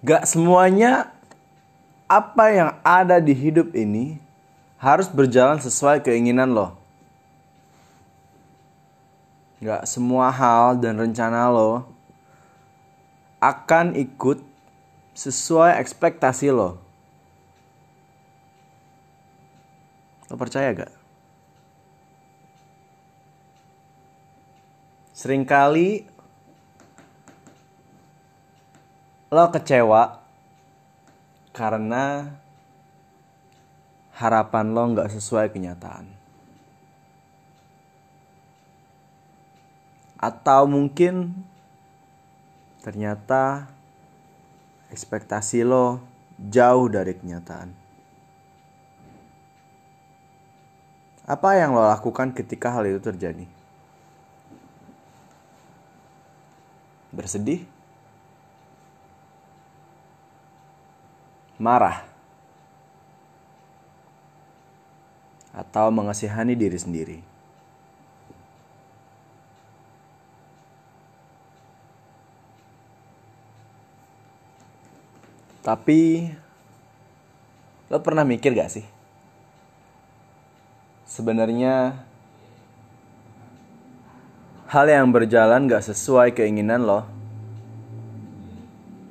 Gak semuanya apa yang ada di hidup ini harus berjalan sesuai keinginan lo. Gak semua hal dan rencana lo akan ikut sesuai ekspektasi lo. Lo percaya gak? Seringkali lo kecewa karena harapan lo nggak sesuai kenyataan. Atau mungkin ternyata ekspektasi lo jauh dari kenyataan. Apa yang lo lakukan ketika hal itu terjadi? Bersedih? Marah, atau mengasihani diri sendiri. Tapi lo pernah mikir gak sih? Sebenarnya hal yang berjalan gak sesuai keinginan lo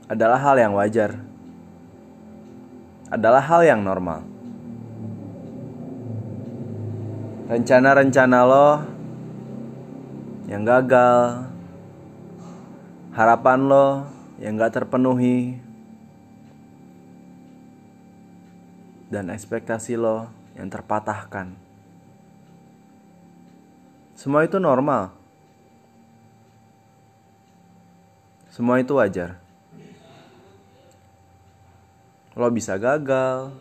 adalah hal yang wajar adalah hal yang normal. Rencana-rencana lo yang gagal, harapan lo yang gak terpenuhi, dan ekspektasi lo yang terpatahkan. Semua itu normal. Semua itu wajar lo bisa gagal,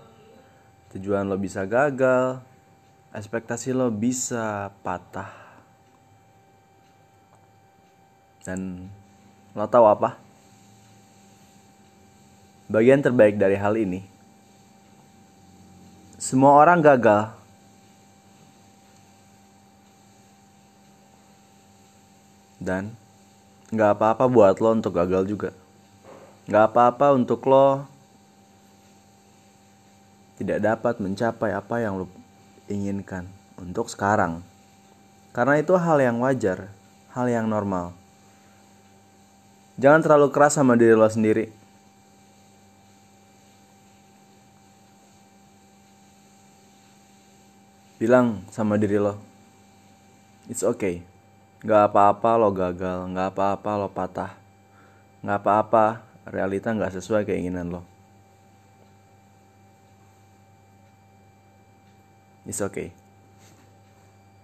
tujuan lo bisa gagal, ekspektasi lo bisa patah. Dan lo tahu apa? Bagian terbaik dari hal ini, semua orang gagal. Dan nggak apa-apa buat lo untuk gagal juga. Nggak apa-apa untuk lo tidak dapat mencapai apa yang lo inginkan untuk sekarang. Karena itu hal yang wajar, hal yang normal. Jangan terlalu keras sama diri lo sendiri. Bilang sama diri lo, it's okay. Gak apa-apa lo gagal, gak apa-apa lo patah. Gak apa-apa, realita gak sesuai keinginan lo. It's okay.